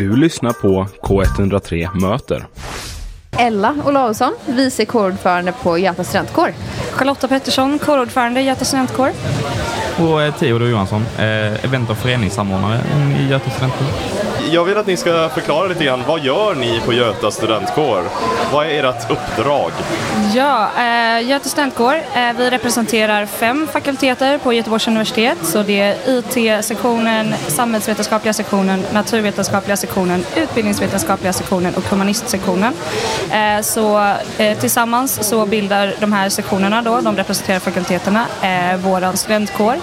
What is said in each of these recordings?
Du lyssnar på K103 Möter. Ella Olausson, vice kårordförande på Göta studentkår. Charlotta Pettersson, kårordförande i Göta studentkår. Och eh, Theodor Johansson, eh, event och föreningssamordnare i Göta studentkår. Jag vill att ni ska förklara lite grann, vad gör ni på Göta studentkår? Vad är ert uppdrag? Ja, eh, Göta studentkår, eh, vi representerar fem fakulteter på Göteborgs universitet. Så det är IT-sektionen, samhällsvetenskapliga sektionen, naturvetenskapliga sektionen, utbildningsvetenskapliga sektionen och humanistsektionen. Eh, så eh, tillsammans så bildar de här sektionerna då, de representerar fakulteterna, eh, våran studentkår.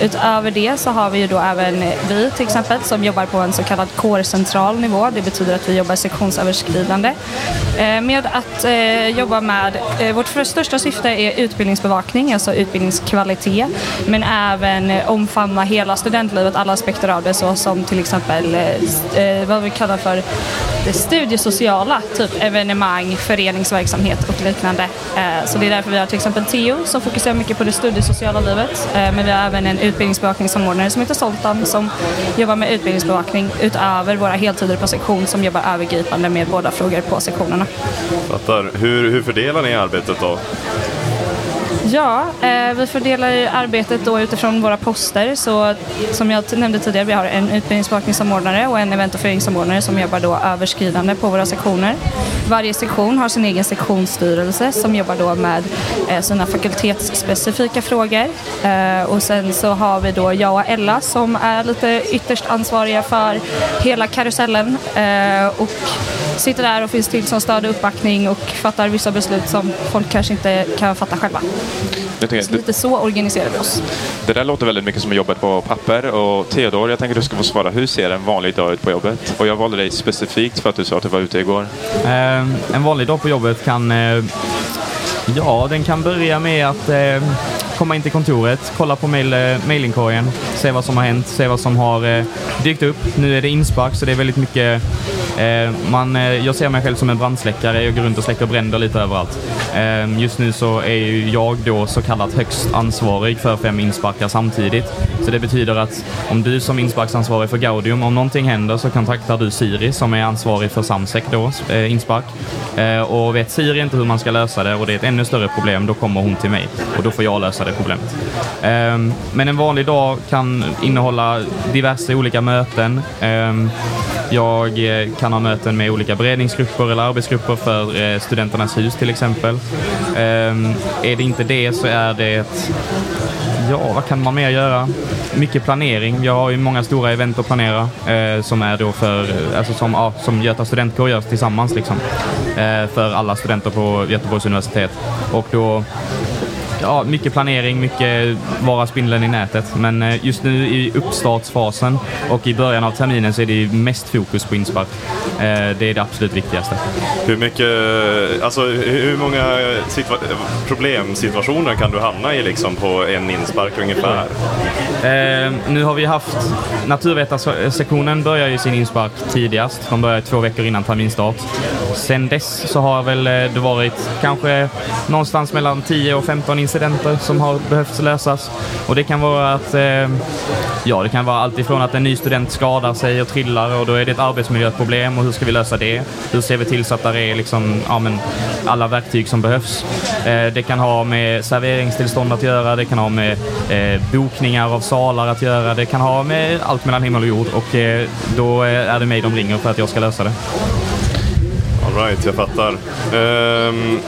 Utöver det så har vi ju då även vi till exempel som jobbar på en så kallad kårcentral nivå. Det betyder att vi jobbar sektionsöverskridande eh, med att eh, jobba med, eh, vårt största syfte är utbildningsbevakning, alltså utbildningskvalitet, men även omfamna hela studentlivet, alla aspekter av det, så som till exempel vad vi kallar för det studiesociala, typ evenemang, föreningsverksamhet och liknande. Så det är därför vi har till exempel TEO som fokuserar mycket på det studiesociala livet, men vi har även en utbildningsbevakningssamordnare som heter Soltan som jobbar med utbildningsbevakning utöver våra heltider på sektion som jobbar övergripande med båda frågor på sektionerna. Fattar. Hur, hur fördelar ni arbetet då? Ja, eh, vi fördelar arbetet då utifrån våra poster. Så som jag nämnde tidigare, vi har en utbildningsbevakningssamordnare och en event och föreningssamordnare som jobbar då överskridande på våra sektioner. Varje sektion har sin egen sektionsstyrelse som jobbar då med eh, sina fakultetsspecifika frågor. Eh, och sen så har vi då jag och Ella som är lite ytterst ansvariga för hela karusellen eh, och sitter där och finns till som stöd och uppbackning och fattar vissa beslut som folk kanske inte kan fatta själva. Tänker, så lite så organiserar vi oss. Det där låter väldigt mycket som jobbet på papper och Theodor, jag tänker att du ska få svara. Hur ser en vanlig dag ut på jobbet? Och jag valde dig specifikt för att du sa att du var ute igår. Eh, en vanlig dag på jobbet kan... Eh, ja, den kan börja med att eh, komma in till kontoret, kolla på mail, eh, mailinkorgen, se vad som har hänt, se vad som har eh, dykt upp. Nu är det inspark så det är väldigt mycket Eh, man, eh, jag ser mig själv som en brandsläckare. Jag går runt och släcker bränder lite överallt. Eh, just nu så är jag då så kallat högst ansvarig för fem insparkar samtidigt. Så det betyder att om du som insparksansvarig för Gaudium, om någonting händer så kontaktar du Siri som är ansvarig för Samsec då, eh, inspark. Eh, och vet Siri inte hur man ska lösa det och det är ett ännu större problem, då kommer hon till mig och då får jag lösa det problemet. Ehm, men en vanlig dag kan innehålla diverse olika möten. Ehm, jag kan kan ha möten med olika beredningsgrupper eller arbetsgrupper för eh, Studenternas hus till exempel. Ehm, är det inte det så är det Ja, vad kan man mer göra? Mycket planering. Jag har ju många stora event att planera eh, som är då för, eh, alltså som, ja, som Göta studentkår gör tillsammans liksom. Eh, för alla studenter på Göteborgs universitet. Och då ja, mycket planering, mycket vara spindeln i nätet. Men eh, just nu i uppstartsfasen och i början av terminen så är det mest fokus på inspark. Eh, det är det absolut viktigaste. Hur mycket, alltså hur många situa problemsituationer kan du hamna i liksom på en inspark ungefär? Eh, nu har vi haft, naturvetarsektionen börjar ju sin inspark tidigast. De börjar två veckor innan terminstart. Sen dess så har väl det varit kanske någonstans mellan 10 och 15 incidenter som har behövt lösas. Och det kan vara att, eh, ja det kan vara allt ifrån att en ny student skadar sig och trillar och då är det ett arbetsmiljöproblem och hur ska vi lösa det? Hur ser vi till så att det är liksom, ja, men, alla verktyg som behövs? Eh, det kan ha med serveringstillstånd att göra, det kan ha med eh, bokningar av salar att göra, det kan ha med allt mellan himmel och jord och eh, då eh, är det mig de ringer för att jag ska lösa det. Alright, jag fattar. Ehm,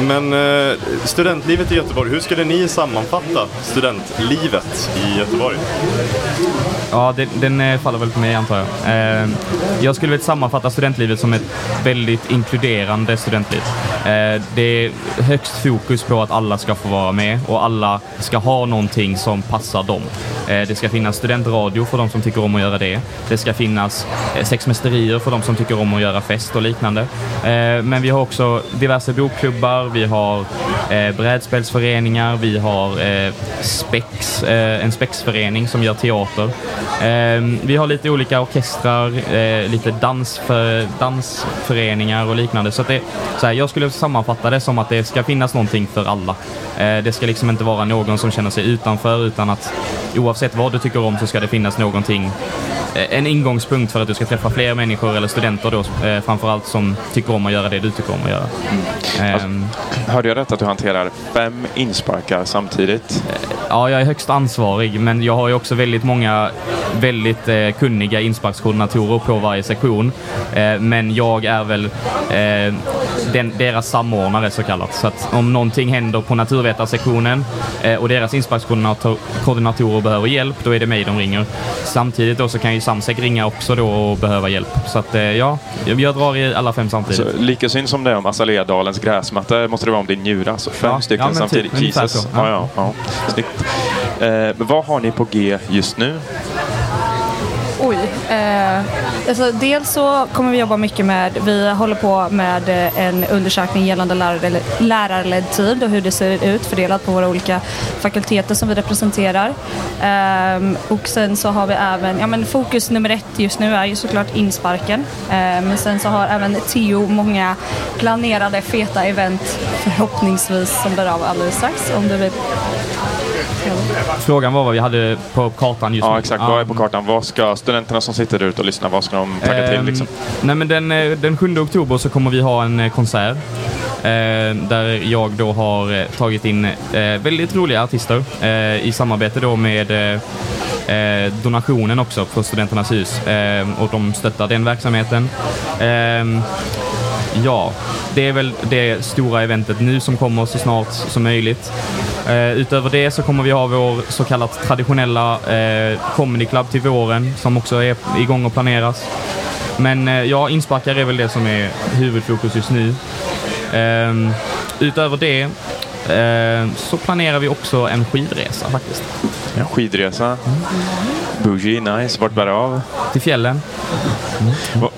men eh, studentlivet i Göteborg, hur skulle ni sammanfatta studentlivet i Göteborg? Ja, den, den faller väl på mig antar jag. Ehm, jag skulle väl sammanfatta studentlivet som ett väldigt inkluderande studentliv. Ehm, det är högst fokus på att alla ska få vara med och alla ska ha någonting som passar dem. Eh, det ska finnas studentradio för de som tycker om att göra det. Det ska finnas sexmästerier för de som tycker om att göra fest och liknande liknande. Eh, men vi har också diverse bokklubbar, vi har eh, brädspelsföreningar, vi har eh, spex, eh, en spexförening som gör teater. Eh, vi har lite olika orkestrar, eh, lite dansför, dansföreningar och liknande. Så, det, så här, jag skulle sammanfatta det som att det ska finnas någonting för alla. Det ska liksom inte vara någon som känner sig utanför utan att oavsett vad du tycker om så ska det finnas någonting en ingångspunkt för att du ska träffa fler människor eller studenter då eh, framförallt som tycker om att göra det du tycker om att göra. Ehm, Hörde jag rätt att du hanterar fem insparkar samtidigt? Ja, jag är högst ansvarig, men jag har ju också väldigt många väldigt eh, kunniga insparkskoordinatorer på varje sektion. Eh, men jag är väl eh, den, deras samordnare så kallat. Så att om någonting händer på naturvetarsektionen eh, och deras insparkskoordinatorer behöver hjälp, då är det mig de ringer. Samtidigt då så kan ju Samsek ringa också då och behöva hjälp. Så att eh, ja, jag, jag drar i alla fem samtidigt. Så, lika synd som det är om Azaleadalens gräsmatta måste det vara om din njura. Så fem Ja, stycken ja, men typ, samtidigt. ungefär Jesus. så. Ja. Ja. Ja, ja, Snyggt. Eh, men vad har ni på G just nu? Oj. Eh, alltså dels så kommer vi jobba mycket med, vi håller på med eh, en undersökning gällande lärarledd tid och hur det ser ut fördelat på våra olika fakulteter som vi representerar. Ehm, och sen så har vi även, ja men fokus nummer ett just nu är ju såklart insparken. Ehm, men sen så har även Teo många planerade feta event förhoppningsvis som blir av alldeles strax om det blir Frågan var vad vi hade på kartan just nu. Ja, exakt. Vad är på kartan? Vad ska studenterna som sitter där ute och lyssnar, vad ska de tagga till? Ehm, Liksom? Nej, men den, eh, den 7 oktober så kommer vi ha en eh, konsert eh, där jag då har tagit in eh, väldigt roliga artister eh, i samarbete då med donationen också för Studenternas hus och de stöttar den verksamheten. Ehm, Ja, det är väl det stora eventet nu som kommer så snart som möjligt. Eh, utöver det så kommer vi ha vår så kallat traditionella eh, Comedy Club till våren som också är igång och planeras. Men eh, ja, insparkar är väl det som är huvudfokus just nu. Ehm, utöver det eh, så planerar vi också en skidresa faktiskt. En skidresa. Bougie, nice. Vart bär det av? Till fjällen.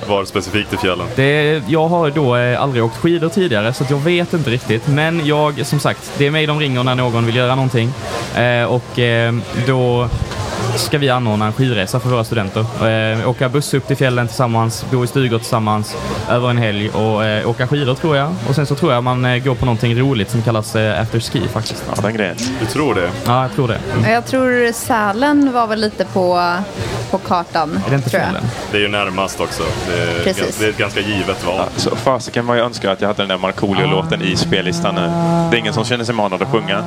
Var specifikt i fjällen. Det, jag har då eh, aldrig åkt skidor tidigare så jag vet inte riktigt. Men jag, som sagt, det är mig de ringer när någon vill göra någonting. Eh, och eh, då ska vi anordna en skidresa för våra studenter. Eh, åka buss upp till fjällen tillsammans, bo i stugor tillsammans över en helg och eh, åka skidor tror jag. Och sen så tror jag man eh, går på någonting roligt som kallas eh, afterski faktiskt. Ja, den grejen. Du tror det? Ja, jag tror det. Jag tror Sälen var väl lite på, på kartan. Är det inte fjällen? Det är ju närmast också. Det är, Precis. det är ett ganska givet val. Ja, så fasiken vad jag önskar att jag hade den där Markoolio-låten i spellistan nu. Det är ingen som känner sig manad att sjunga.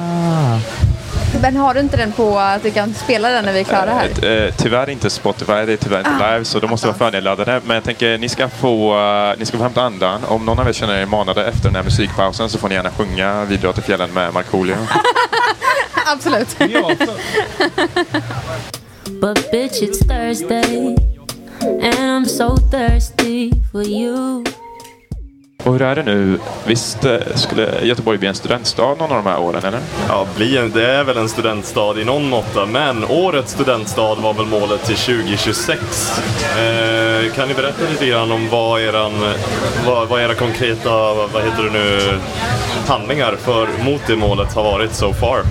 Men har du inte den på att du kan spela den när vi är klara här? Eh, tyvärr inte Spotify, det är tyvärr inte live, så då måste vara förnedladdade. Men jag tänker, ni ska, få, eh, ni ska få hämta andan. Om någon av er känner er manade efter den här musikpausen så får ni gärna sjunga Vi drar till fjällen med Markoolio. Absolut. But bitch, it's Thursday, and I'm so thirsty for you. Och hur är det nu? Visst eh, skulle Göteborg bli en studentstad någon av de här åren, eller? Ja, det är väl en studentstad i någon måtta, men årets studentstad var väl målet till 2026. Eh, kan ni berätta lite grann om vad, eran, vad, vad era konkreta vad heter det nu, handlingar för, mot det målet har varit so far?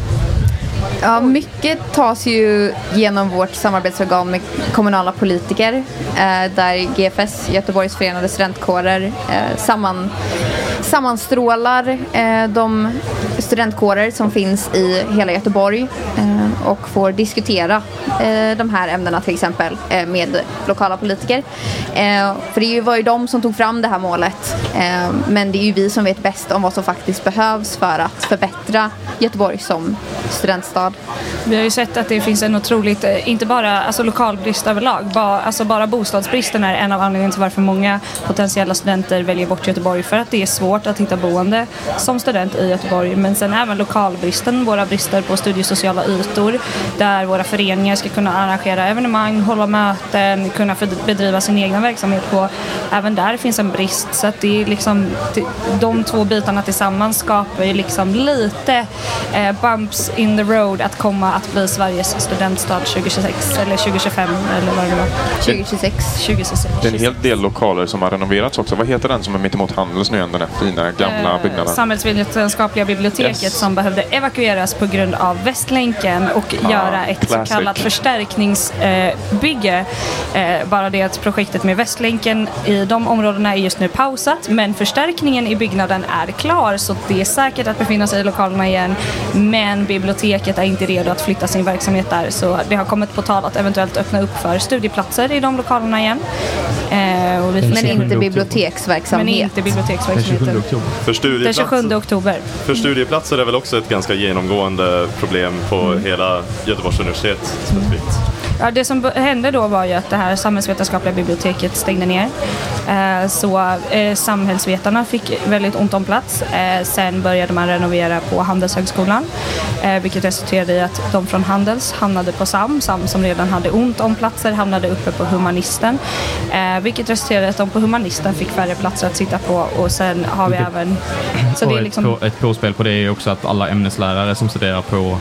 Ja, mycket tas ju genom vårt samarbetsorgan med kommunala politiker eh, där GFS, Göteborgs förenade studentkårer, eh, samman, sammanstrålar eh, de studentkårer som finns i hela Göteborg eh, och får diskutera eh, de här ämnena till exempel eh, med lokala politiker. Eh, för det var ju de som tog fram det här målet eh, men det är ju vi som vet bäst om vad som faktiskt behövs för att förbättra Göteborg som studentstad. Vi har ju sett att det finns en otroligt, eh, inte bara alltså lokalbrist överlag, bara, alltså bara bostadsbristen är en av anledningarna till varför många potentiella studenter väljer bort Göteborg för att det är svårt att hitta boende som student i Göteborg. Men sen även lokalbristen, våra brister på studiesociala ytor där våra föreningar ska kunna arrangera evenemang, hålla möten, kunna bedriva sin egen verksamhet på. Även där finns en brist så att det är liksom de två bitarna tillsammans skapar ju liksom lite eh, bumps in the road att komma att bli Sveriges studentstad 2026 eller 2025 eller vad det var. 2026. 2026. Det är en hel del lokaler som har renoverats också. Vad heter den som är mittemot Handels nu igen, den fina gamla eh, byggnaden. Samhällsvetenskapliga biblioteket Yes. som behövde evakueras på grund av Västlänken och Ah, göra ett classic. så kallat förstärkningsbygge. Eh, bara det att projektet med Västlänken i de områdena är just nu pausat men förstärkningen i byggnaden är klar så det är säkert att befinna sig i lokalerna igen men biblioteket är inte redo att flytta sin verksamhet där så det har kommit på tal att eventuellt öppna upp för studieplatser i de lokalerna igen. Eh, och vi får Men inte men biblioteksverksamhet. Inte Den 27 biblioteksverksamheten. oktober. För Den studieplatser, 27 oktober. för studieplatser är väl också ett ganska genomgående problem på Mm. hela Göteborgs universitet specifikt. Ja, det som hände då var ju att det här samhällsvetenskapliga biblioteket stängde ner. Eh, så eh, samhällsvetarna fick väldigt ont om plats. Eh, sen började man renovera på Handelshögskolan. Eh, vilket resulterade i att de från Handels hamnade på SAM. SAM som redan hade ont om platser hamnade uppe på Humanisten. Eh, vilket resulterade i att de på Humanisten fick färre platser att sitta på. Och sen har vi även... Så det är ett, liksom... på, ett påspel på det är också att alla ämneslärare som studerar på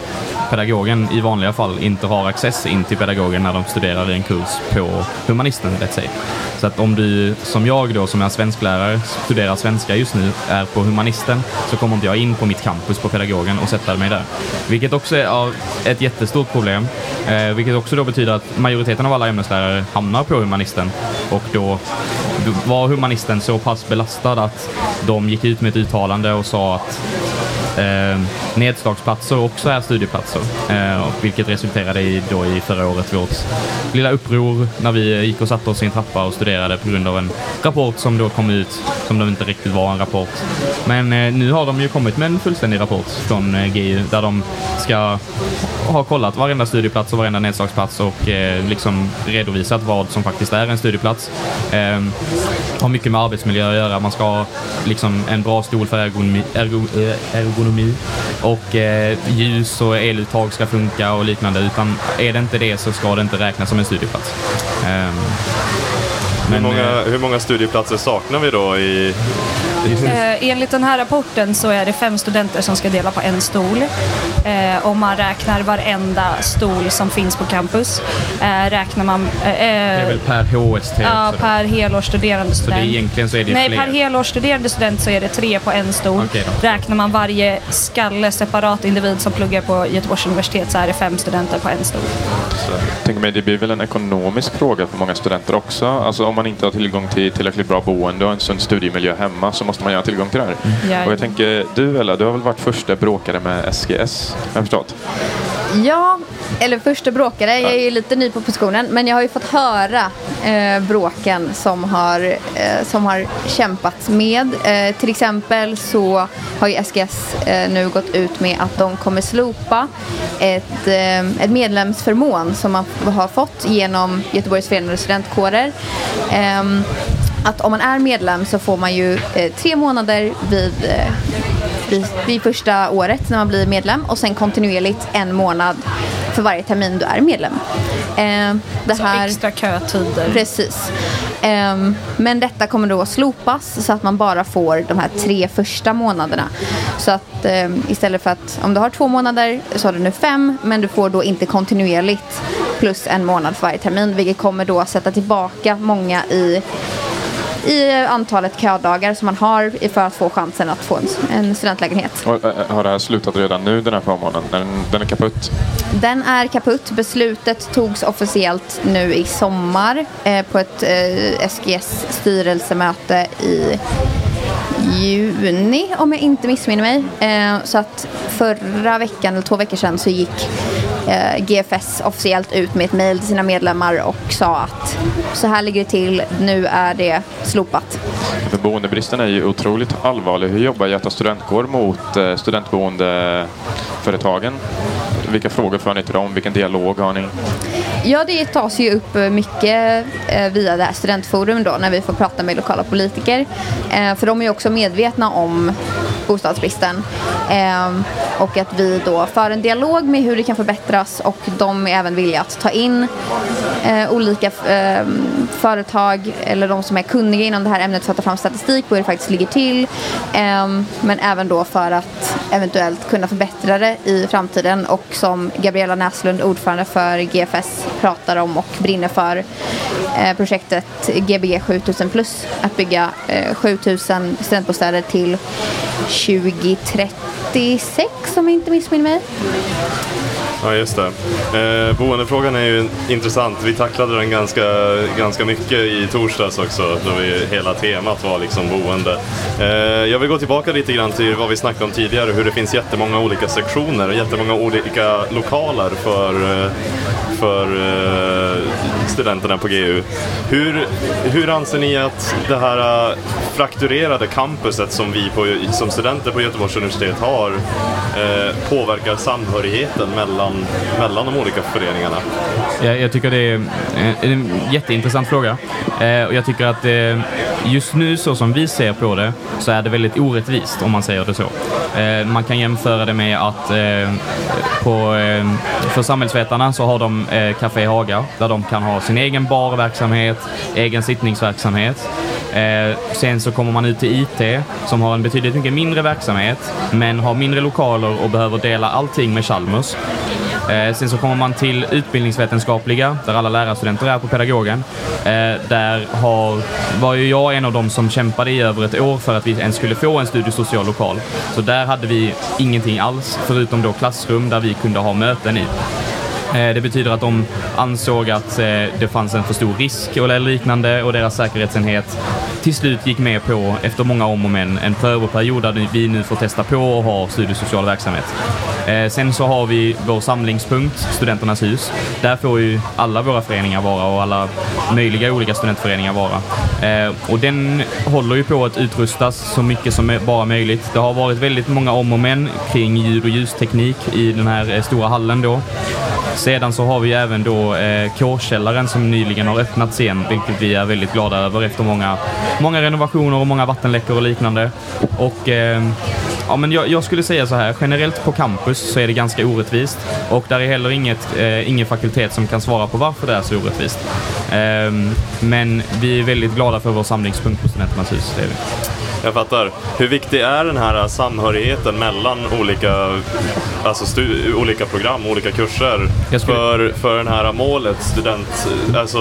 pedagogen i vanliga fall inte har access in till pedagogen när de studerar en kurs på humanisten, rätt säg. Så att om du, som jag då, som är svensklärare, studerar svenska just nu, är på humanisten, så kommer inte jag in på mitt campus på pedagogen och sätta mig där. Vilket också är ett jättestort problem. Eh, vilket också då betyder att majoriteten av alla ämneslärare hamnar på humanisten och då var humanisten så pass belastad att de gick ut med ett uttalande och sa att eh, nedslagsplatser också är studieplatser. Eh, vilket resulterade i, då i förra året vårt lilla uppror när vi gick och satte oss i en trappa och studerade på grund av en rapport som då kom ut som de inte riktigt var en rapport. Men eh, nu har de ju kommit med en fullständig rapport från eh, GU där de ska ha kollat varenda studieplats och varenda nedslagsplats och eh, liksom redovisat vad som faktiskt är en studieplats. Eh, har mycket med arbetsmiljö att göra. Man ska ha liksom en bra stol för ergonomi, ergo, eh, ergonomi och eh, ljus och eluttag ska funka och liknande. Utan är det inte det så ska det inte räknas som en studieplats. Eh, Hur men, många, eh, hur många studieplatser saknar vi då i... Eh, enligt den här rapporten så är det fem studenter som ska dela på en stol. Eh, om man räknar varenda stol som finns på campus. Eh, räknar man... Eh, det är väl per HST Ja, per helårsstuderande Så det är student. egentligen så är det Nej, fler. per helårsstuderande student så är det tre på en stol. Då. Räknar man varje skalle separat individ som pluggar på Göteborgs universitet så är det fem studenter på en stol. Jag tänker mig, det blir väl en ekonomisk fråga för många studenter också. Alltså om man inte har tillgång till tillräckligt bra boende och en sund studiemiljö hemma så måste man ju ha tillgång till det här. Ja. Och jag tänker, du Ella, du har väl varit första bråkare med SGS? Har jag förstått? Ja, eller första bråkare. Jag är ju lite ny på positionen. Men jag har ju fått höra eh, bråken som har, eh, som har kämpats med. Eh, till exempel så har ju SGS eh, nu gått ut med att de kommer slopa ett, eh, ett medlemsförmån som man har fått genom Göteborgs förenade studentkårer. Att om man är medlem så får man ju eh, tre månader vid eh, vid, vid första året när man blir medlem och sen kontinuerligt en månad för varje termin du är medlem. Eh, det Så här, extra kötider. Precis. Ehm, men detta kommer då att slopas så att man bara får de här tre första månaderna. Så att ehm, istället för att om du har två månader så har du nu fem men du får då inte kontinuerligt plus en månad för varje termin vilket kommer då sätta tillbaka många i i antalet ködagar som man har för att få chansen att få en, en studentlägenhet. Och, äh, har det här slutat redan nu den här förmånen? Den, den är kaputt? Den är kaputt. Beslutet togs officiellt nu i sommar eh, på ett eh, SGS styrelsemöte i juni om jag inte missminner mig. Eh, så att förra veckan eller två veckor sedan så gick eh, GFS officiellt ut med ett mejl till sina medlemmar och sa att så här ligger det till, nu är det slopat. För boendebristen är ju otroligt allvarlig. Hur jobbar Göta studentkår mot eh, studentboendeföretagen? Vilka frågor för ni till dem? Vilken dialog har ni? Ja, det tas ju upp eh, mycket eh, via det här studentforum då när vi får prata med lokala politiker. Eh, för de är ju också medvetna om bostadsbristen. Ehm, och att vi då för en dialog med hur det kan förbättras och de är även villiga att ta in eh, olika ehm, företag eller de som är kunniga inom det här ämnet för att ta fram statistik på hur det faktiskt ligger till. Ehm, men även då för att eventuellt kunna förbättra det i framtiden och som Gabriella Näslund, ordförande för GFS, pratar om och brinner för eh, projektet Gbg 7000 plus att bygga eh, 7000 studentbostäder till 2036 om jag inte missminner mig. Ja, just det. Eh, boendefrågan är ju intressant. Vi tacklade den ganska, ganska mycket i torsdags också, då vi, hela temat var liksom boende. Eh, jag vill gå tillbaka lite grann till vad vi snackade om tidigare, hur det finns jättemånga olika sektioner och jättemånga olika lokaler för, eh, för eh, studenterna på GU. Hur, hur anser ni att det här eh, frakturerade campuset som vi på, som studenter på Göteborgs universitet har eh, påverkar samhörigheten mellan, mellan de olika föreningarna? Jag, jag tycker det är en, en jätteintressant fråga. Eh, och jag tycker att eh, just nu så som vi ser på det så är det väldigt orättvist om man säger det så. Eh, man kan jämföra det med att eh, på, eh, för samhällsvetarna så har de eh, Café Haga där de kan ha sin egen barverksamhet, egen sittningsverksamhet. Eh, sen så kommer man ut till IT som har en betydligt mycket mindre verksamhet men har mindre lokaler och behöver dela allting med Chalmers. Eh, sen så kommer man till utbildningsvetenskapliga, där alla lärarstudenter är på pedagogen. Eh, där har, var ju jag en av dem som kämpade i över ett år för att vi ens skulle få en studiesocial lokal. Så där hade vi ingenting alls, förutom då klassrum där vi kunde ha möten i. Eh, det betyder att de ansåg att eh, det fanns en för stor risk eller liknande och deras säkerhetsenhet till slut gick med på, efter många om och men, en prövoperiod där vi nu får testa på och ha studiesocial verksamhet. Eh, sen så har vi vår samlingspunkt, Studenternas hus. Där får ju alla våra föreningar vara och alla möjliga olika studentföreningar vara. Och den håller ju på att utrustas så mycket som är bara möjligt. Det har varit väldigt många om och men kring ljud och ljusteknik i den här stora hallen då. Sedan så har vi även då eh, K-källaren som nyligen har öppnats igen, vilket vi är väldigt glada över efter många, många renovationer och många vattenläckor och liknande. Och eh, ja, men jag, jag skulle säga så här, generellt på campus så är det ganska orättvist och där är heller inget, eh, ingen fakultet som kan svara på varför det är så orättvist. Ehm, men vi är väldigt glada för vår samlingspunkt på Studenternas hus. Det är vi. Jag fattar. Hur viktig är den här samhörigheten mellan olika, alltså stu, olika program, olika kurser skulle- för, för den här målet, student, alltså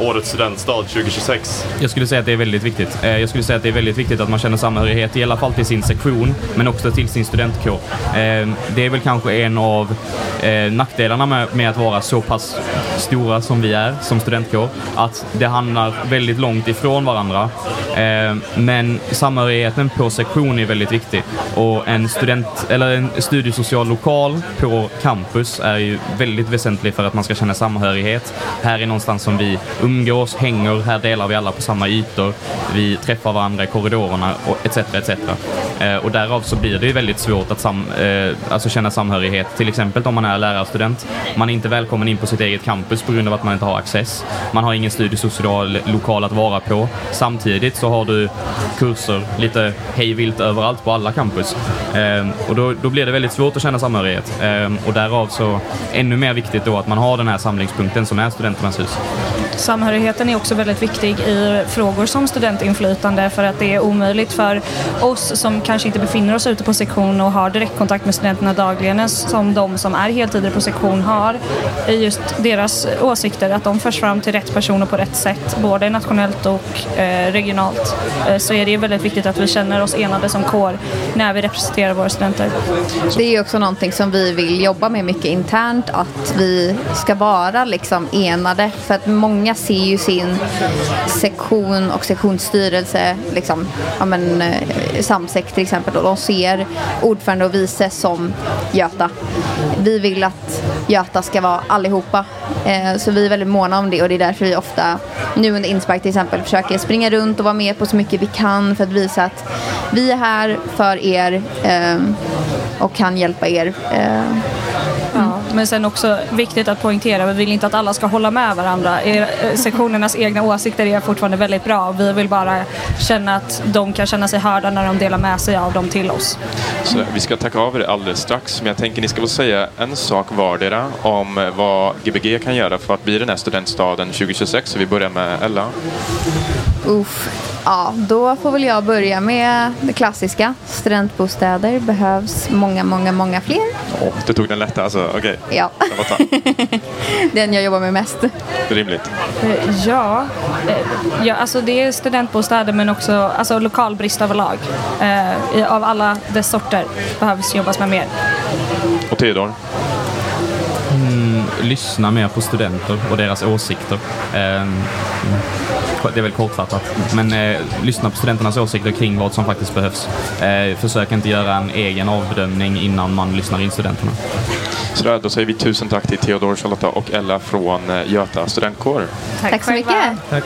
årets studentstad 2026? Jag skulle säga att det är väldigt viktigt. Eh, Jag skulle säga att det är väldigt viktigt att man känner samhörighet, i alla fall till sin sektion, men också till sin studentkår. Eh, Det är väl kanske en av eh, nackdelarna med, att vara så pass stora som vi är som studentkår, att det hamnar väldigt långt ifrån varandra. Men samhörigheten på sektion är väldigt viktig och en student eller en studiesocial lokal på campus är ju väldigt väsentlig för att man ska känna samhörighet. Här är någonstans som vi umgås, hänger, här delar vi alla på samma ytor, vi träffar varandra i korridorerna och etc. etc. Eh, och därav så blir det ju väldigt svårt att sam, eh, alltså känna samhörighet, till exempel om man är lärarstudent. Man är inte välkommen in på sitt eget campus på grund av att man inte har access. Man har ingen studiesocial lokal att vara på. Samtidigt så har du kurser lite hejvilt överallt på alla campus. Eh, och då, då blir det väldigt svårt att känna samhörighet. Eh, och därav så ännu mer viktigt då att man har den här samlingspunkten som är Studenternas hus. Samhörigheten är också väldigt viktig i frågor som studentinflytande för att det är omöjligt för oss som kanske inte befinner oss ute på sektion och har direktkontakt med studenterna dagligen som de som är heltider på sektion har i just deras åsikter, att de förs fram till rätt personer på rätt sätt, både nationellt och eh, regionalt. Eh, så är det väldigt viktigt att vi känner oss enade som kår när vi representerar våra studenter. Det är också någonting som vi vill jobba med mycket internt, att vi ska vara liksom enade. För att många Många ser ju sin sektion och sektionsstyrelse, liksom, ja men, eh, Samsek till exempel, och de ser ordförande och vice som Göta. Vi vill att Göta ska vara allihopa. Eh, så vi är väldigt måna om det och det är därför vi ofta, nu under Inspark till exempel, försöker springa runt och vara med på så mycket vi kan för att visa att vi är här för er eh, och kan hjälpa er. Eh, men sen också viktigt att poängtera, vi vill inte att alla ska hålla med varandra. Eh, Sektionernas egna åsikter är fortfarande väldigt bra. Vi vill bara känna att de kan känna sig hörda när de delar med sig av dem till oss. Så vi ska tacka av er alldeles strax, men jag tänker ni ska få säga en sak vardera om eh, vad Gbg kan göra för att bli den här studentstaden 2026. Så vi börjar med Ella. Uff. Ja, då får väl jag börja med det klassiska. Studentbostäder behövs många, många, många fler. Åh, du tog den lätta alltså, okej. Ja, får ta. den jag jobbar med mest. Rimligt. Eh, Ja, eh, ja alltså det är studentbostäder men också alltså lokalbrist överlag. Eh, Av alla dess sorter behövs jobbas med mer. Och Theodor? Lyssna mer på studenter och deras åsikter. Eh, Det är väl kortfattat. Men eh, lyssna på studenternas åsikter kring vad som faktiskt behövs. Eh, försök inte göra en egen avbedömning innan man lyssnar in studenterna. Sådär, då säger vi tusen tack till Theodor, Charlotta och Ella från eh, Göta studentkår. Tack så själva. mycket. Tack.